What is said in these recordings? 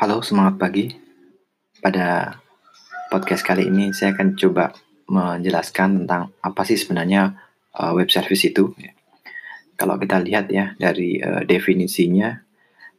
Halo, semangat pagi. Pada podcast kali ini saya akan coba menjelaskan tentang apa sih sebenarnya uh, web service itu. Kalau kita lihat ya dari uh, definisinya,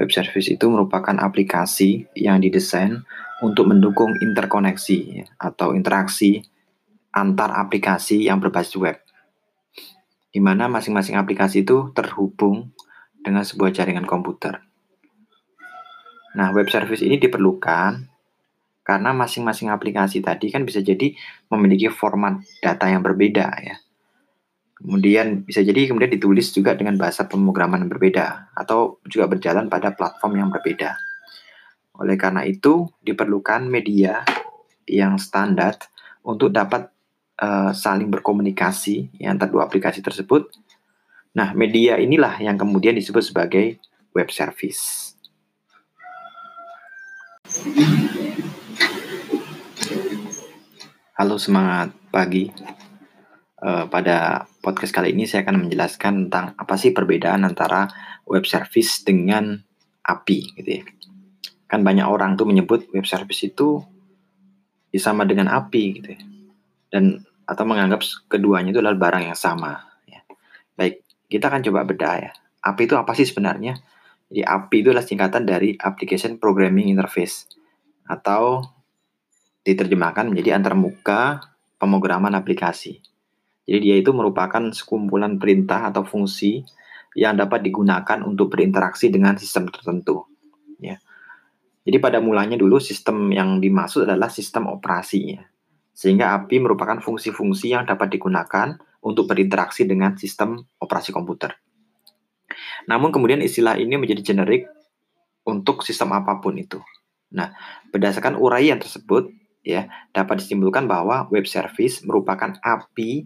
web service itu merupakan aplikasi yang didesain untuk mendukung interkoneksi ya, atau interaksi antar aplikasi yang berbasis web di mana masing-masing aplikasi itu terhubung dengan sebuah jaringan komputer. Nah, web service ini diperlukan karena masing-masing aplikasi tadi kan bisa jadi memiliki format data yang berbeda ya. Kemudian bisa jadi kemudian ditulis juga dengan bahasa pemrograman yang berbeda atau juga berjalan pada platform yang berbeda. Oleh karena itu diperlukan media yang standar untuk dapat uh, saling berkomunikasi ya, antara dua aplikasi tersebut. Nah, media inilah yang kemudian disebut sebagai web service. Halo semangat pagi. Uh, pada podcast kali ini saya akan menjelaskan tentang apa sih perbedaan antara web service dengan API gitu ya. Kan banyak orang tuh menyebut web service itu sama dengan API gitu ya dan atau menganggap keduanya itu adalah barang yang sama. Ya. Baik, kita akan coba bedah ya. API itu apa sih sebenarnya? Jadi API itu adalah singkatan dari Application Programming Interface atau diterjemahkan menjadi antarmuka pemrograman aplikasi. Jadi dia itu merupakan sekumpulan perintah atau fungsi yang dapat digunakan untuk berinteraksi dengan sistem tertentu. Ya. Jadi pada mulanya dulu sistem yang dimaksud adalah sistem operasi. Ya sehingga API merupakan fungsi-fungsi yang dapat digunakan untuk berinteraksi dengan sistem operasi komputer. Namun kemudian istilah ini menjadi generik untuk sistem apa pun itu. Nah, berdasarkan uraian tersebut, ya dapat disimpulkan bahwa web service merupakan API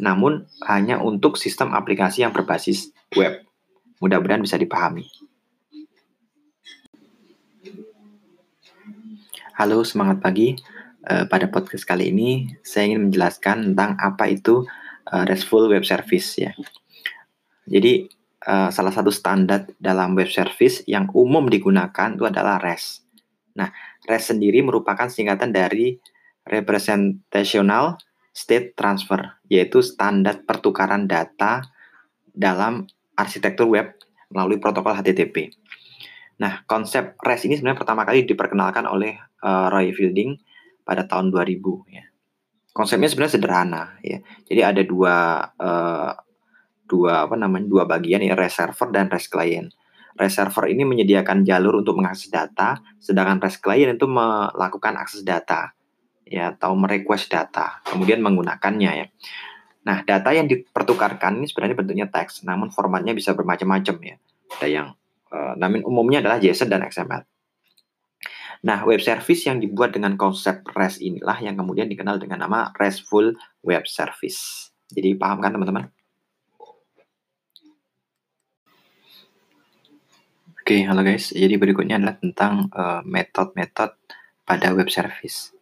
namun hanya untuk sistem aplikasi yang berbasis web. Mudah-mudahan bisa dipahami. Halo, semangat pagi. Uh, pada podcast kali ini saya ingin menjelaskan tentang apa itu uh, RESTful Web Service ya. Jadi uh, salah satu standar dalam web service yang umum digunakan itu adalah REST. Nah, REST sendiri merupakan singkatan dari Representational State Transfer, yaitu standar pertukaran data dalam arsitektur web melalui protokol HTTP. Nah, konsep REST ini sebenarnya pertama kali diperkenalkan oleh uh, Roy Fielding pada tahun 2000 ya. Konsepnya sebenarnya sederhana ya. Jadi ada dua uh, dua apa namanya dua bagian ya REST server dan REST client. REST server ini menyediakan jalur untuk mengakses data, sedangkan REST client itu melakukan akses data ya atau merequest data, kemudian menggunakannya ya. Nah, data yang dipertukarkan ini sebenarnya bentuknya teks, namun formatnya bisa bermacam-macam ya. Ada yang uh, namun umumnya adalah JSON dan XML. Nah, web service yang dibuat dengan konsep REST inilah yang kemudian dikenal dengan nama RESTful Web Service. Jadi paham kan teman-teman? Oke, halo guys. Jadi berikutnya adalah tentang uh, metode-metode pada web service.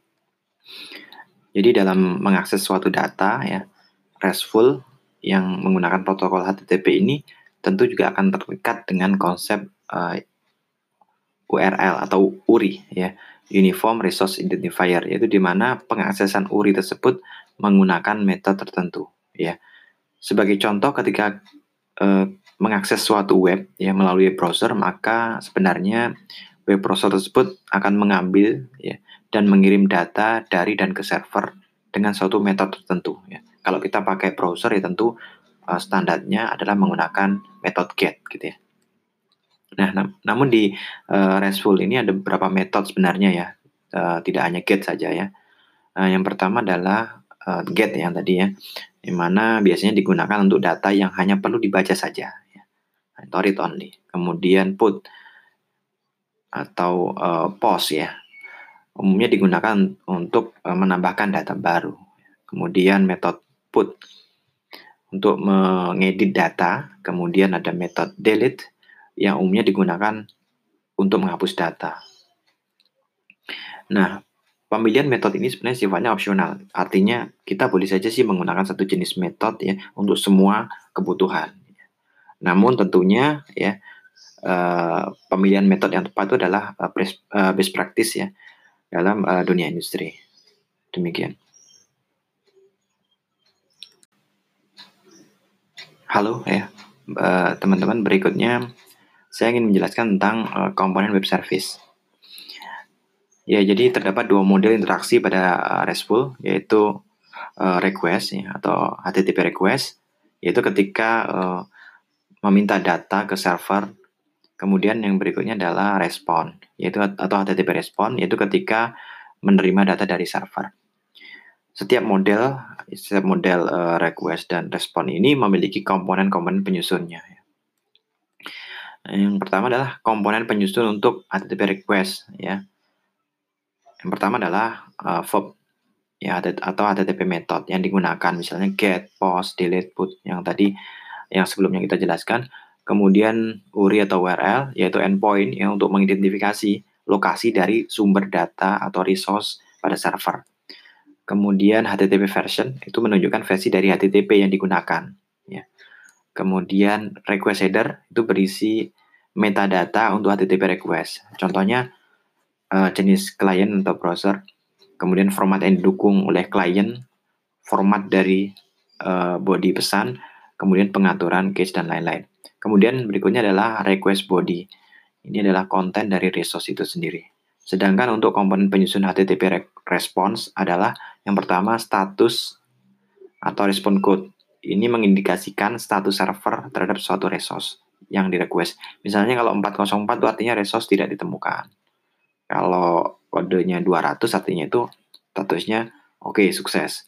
Jadi dalam mengakses suatu data ya, RESTful yang menggunakan protokol HTTP ini tentu juga akan terikat dengan konsep uh, URL atau URI ya, Uniform Resource Identifier yaitu di mana pengaksesan URI tersebut menggunakan metode tertentu ya. Sebagai contoh ketika eh, mengakses suatu web ya melalui browser maka sebenarnya web browser tersebut akan mengambil ya dan mengirim data dari dan ke server dengan suatu metode tertentu ya. Kalau kita pakai browser ya tentu uh, standarnya adalah menggunakan metode get gitu ya. Nah, nam namun di uh, RESTful ini ada beberapa metode sebenarnya ya, uh, tidak hanya get saja ya. Uh, yang pertama adalah uh, get yang tadi ya, yang mana biasanya digunakan untuk data yang hanya perlu dibaca saja, read only. Kemudian put atau uh, post ya, umumnya digunakan untuk uh, menambahkan data baru. Kemudian metode put untuk mengedit data, kemudian ada metode delete yang umumnya digunakan untuk menghapus data. Nah, pemilihan metode ini sebenarnya sifatnya opsional. Artinya kita boleh saja sih menggunakan satu jenis metode ya untuk semua kebutuhan. Namun tentunya ya eh, pemilihan metode yang tepat itu adalah uh, best practice ya dalam uh, dunia industri. Demikian. Halo ya, teman-teman. Berikutnya saya ingin menjelaskan tentang uh, komponen web service. Ya, jadi terdapat dua model interaksi pada uh, RESTful, yaitu uh, request ya, atau HTTP request, yaitu ketika uh, meminta data ke server. Kemudian yang berikutnya adalah respon, yaitu atau HTTP respon, yaitu ketika menerima data dari server. Setiap model, setiap model uh, request dan respon ini memiliki komponen-komponen penyusunnya. Ya. Yang pertama adalah komponen penyusun untuk HTTP request, ya yang pertama adalah uh, verb ya atau HTTP method yang digunakan misalnya get, post, delete, put yang tadi yang sebelumnya kita jelaskan. Kemudian URI atau URL yaitu endpoint yang untuk mengidentifikasi lokasi dari sumber data atau resource pada server. Kemudian HTTP version itu menunjukkan versi dari HTTP yang digunakan. Ya. Kemudian request header itu berisi metadata untuk HTTP request. Contohnya uh, jenis klien atau browser, kemudian format yang didukung oleh klien, format dari uh, body pesan, kemudian pengaturan case dan lain-lain. Kemudian berikutnya adalah request body. Ini adalah konten dari resource itu sendiri. Sedangkan untuk komponen penyusun HTTP response adalah yang pertama status atau respon code. Ini mengindikasikan status server terhadap suatu resource yang di request. Misalnya kalau 404 itu artinya resource tidak ditemukan. Kalau kodenya 200 artinya itu statusnya oke, okay, sukses.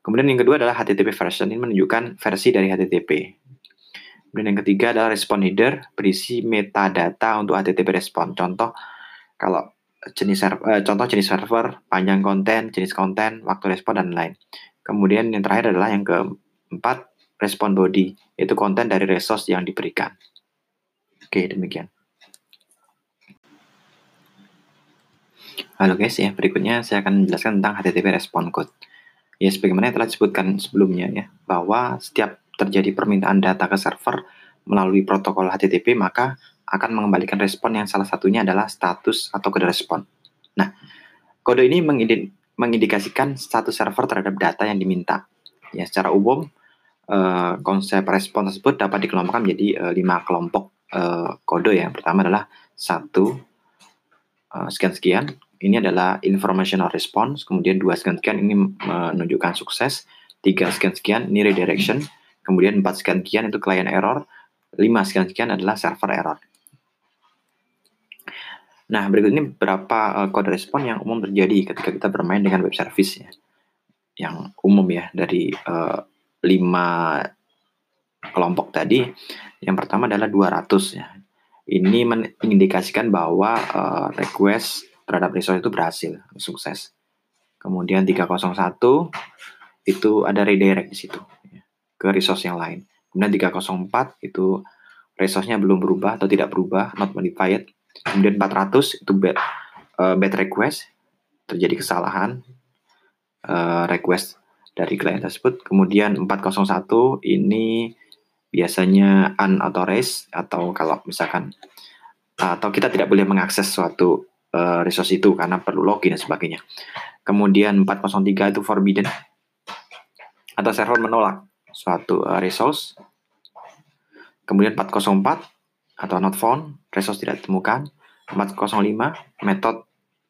Kemudian yang kedua adalah HTTP version ini menunjukkan versi dari HTTP. Kemudian yang ketiga adalah respon header berisi metadata untuk HTTP respon. Contoh kalau jenis server, eh, contoh jenis server, panjang konten, jenis konten, waktu respon dan lain. Kemudian yang terakhir adalah yang keempat respon body, yaitu konten dari resource yang diberikan. Oke, demikian. Halo guys ya, berikutnya saya akan menjelaskan tentang HTTP Response Code. Ya, sebagaimana yang telah disebutkan sebelumnya ya, bahwa setiap terjadi permintaan data ke server melalui protokol HTTP, maka akan mengembalikan respon yang salah satunya adalah status atau kode respon. Nah, kode ini mengindikasikan status server terhadap data yang diminta. Ya, secara umum, eh, konsep respon tersebut dapat dikelompokkan menjadi eh, lima kelompok eh, kode. Yang pertama adalah satu sekian-sekian, ini adalah informational response, kemudian dua sekian sekian ini menunjukkan sukses, tiga sekian sekian ini redirection, kemudian empat sekian sekian itu client error, lima sekian sekian adalah server error. Nah, berikut ini beberapa uh, kode respon yang umum terjadi ketika kita bermain dengan web service ya. Yang umum ya dari uh, lima kelompok tadi. Yang pertama adalah 200 ya. Ini mengindikasikan bahwa uh, request terhadap resource itu berhasil, sukses. Kemudian 301 itu ada redirect di situ ya, ke resource yang lain. Kemudian 304 itu resource-nya belum berubah atau tidak berubah, not modified. Kemudian 400 itu bad, uh, bad request, terjadi kesalahan uh, request dari klien tersebut. Kemudian 401 ini biasanya unauthorized atau kalau misalkan atau kita tidak boleh mengakses suatu uh, resource itu karena perlu login dan sebagainya. Kemudian 403 itu forbidden atau server menolak suatu uh, resource. Kemudian 404 atau not found, resource tidak ditemukan. 405 metode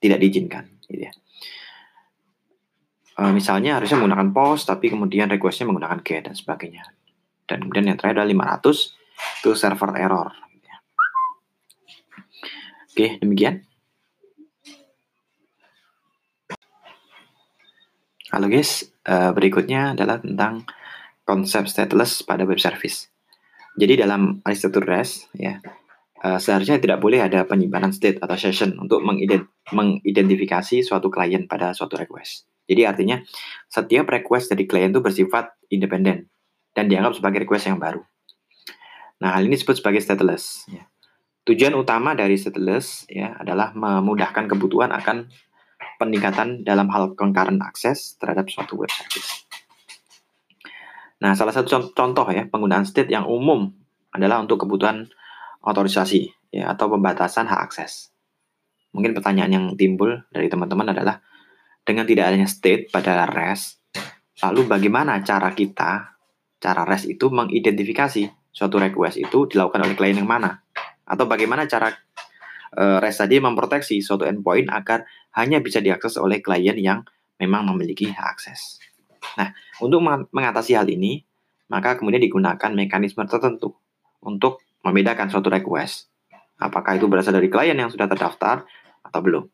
tidak diizinkan gitu ya. Uh, misalnya harusnya menggunakan post tapi kemudian requestnya menggunakan get dan sebagainya. Dan kemudian yang terakhir adalah 500 itu server error. Gitu ya. Oke, demikian. Halo guys, uh, berikutnya adalah tentang konsep stateless pada web service. Jadi dalam arsitektur REST, ya, uh, seharusnya tidak boleh ada penyimpanan state atau session untuk mengident mengidentifikasi suatu klien pada suatu request. Jadi artinya setiap request dari klien itu bersifat independen dan dianggap sebagai request yang baru. Nah, hal ini disebut sebagai stateless. Ya. Tujuan utama dari stateless ya adalah memudahkan kebutuhan akan peningkatan dalam hal concurrent akses terhadap suatu web service. Nah, salah satu contoh ya penggunaan state yang umum adalah untuk kebutuhan otorisasi. ya atau pembatasan hak akses. Mungkin pertanyaan yang timbul dari teman-teman adalah dengan tidak adanya state pada REST, lalu bagaimana cara kita, cara REST itu mengidentifikasi suatu request itu dilakukan oleh klien yang mana? Atau bagaimana cara REST tadi memproteksi suatu endpoint agar hanya bisa diakses oleh klien yang memang memiliki hak akses. Nah, untuk mengatasi hal ini, maka kemudian digunakan mekanisme tertentu untuk membedakan suatu request. Apakah itu berasal dari klien yang sudah terdaftar atau belum.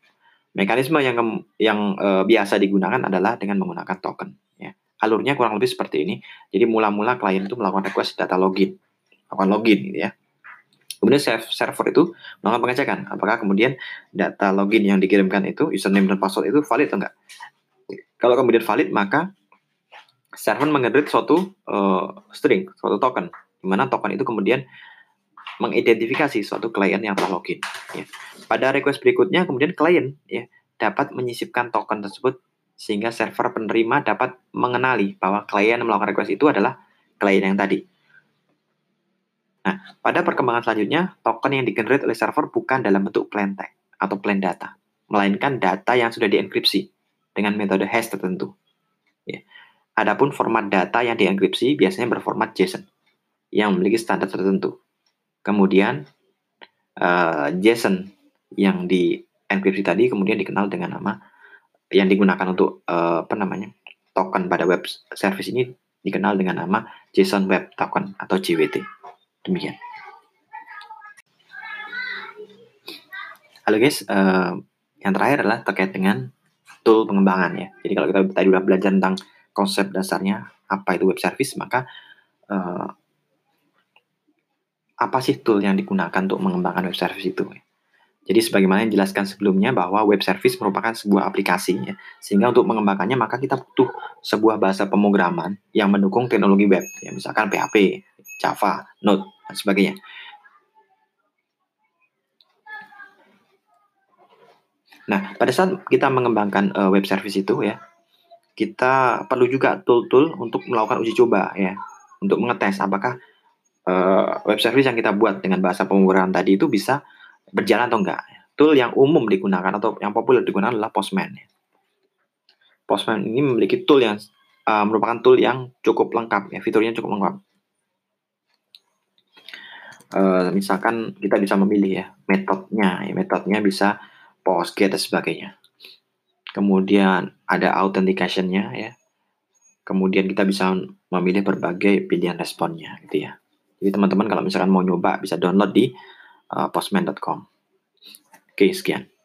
Mekanisme yang yang e, biasa digunakan adalah dengan menggunakan token. Ya. Alurnya kurang lebih seperti ini. Jadi mula-mula klien itu melakukan request data login, melakukan login, gitu ya. Kemudian server itu melakukan pengecekan apakah kemudian data login yang dikirimkan itu username dan password itu valid atau enggak. Kalau kemudian valid maka server mengenerate suatu uh, string, suatu token, di mana token itu kemudian mengidentifikasi suatu klien yang telah login. Ya. Pada request berikutnya kemudian klien ya dapat menyisipkan token tersebut sehingga server penerima dapat mengenali bahwa klien yang melakukan request itu adalah klien yang tadi. Nah, pada perkembangan selanjutnya, token yang digenerate oleh server bukan dalam bentuk plain text atau plain data, melainkan data yang sudah dienkripsi dengan metode hash tertentu. Ya. Adapun format data yang dienkripsi biasanya berformat JSON yang memiliki standar tertentu. Kemudian uh, JSON yang di enkripsi tadi kemudian dikenal dengan nama yang digunakan untuk uh, apa namanya token pada web service ini dikenal dengan nama JSON Web Token atau JWT. Demikian. Halo guys, uh, yang terakhir adalah terkait dengan tool pengembangan ya. Jadi kalau kita tadi sudah belajar tentang konsep dasarnya apa itu web service, maka uh, apa sih tool yang digunakan untuk mengembangkan web service itu. Jadi sebagaimana yang dijelaskan sebelumnya bahwa web service merupakan sebuah aplikasi ya. Sehingga untuk mengembangkannya maka kita butuh sebuah bahasa pemrograman yang mendukung teknologi web ya misalkan PHP, Java, Node dan sebagainya. Nah, pada saat kita mengembangkan uh, web service itu ya, kita perlu juga tool-tool untuk melakukan uji coba ya, untuk mengetes apakah uh, web service yang kita buat dengan bahasa pemrograman tadi itu bisa berjalan atau enggak. Tool yang umum digunakan atau yang populer digunakan adalah Postman. Postman ini memiliki tool yang uh, merupakan tool yang cukup lengkap ya, fiturnya cukup lengkap. Uh, misalkan kita bisa memilih ya metodenya, ya, metodenya bisa PostGet dan sebagainya. Kemudian ada authentication-nya ya. Kemudian kita bisa memilih berbagai pilihan responnya gitu ya. Jadi teman-teman kalau misalkan mau nyoba bisa download di uh, postman.com. Oke, sekian.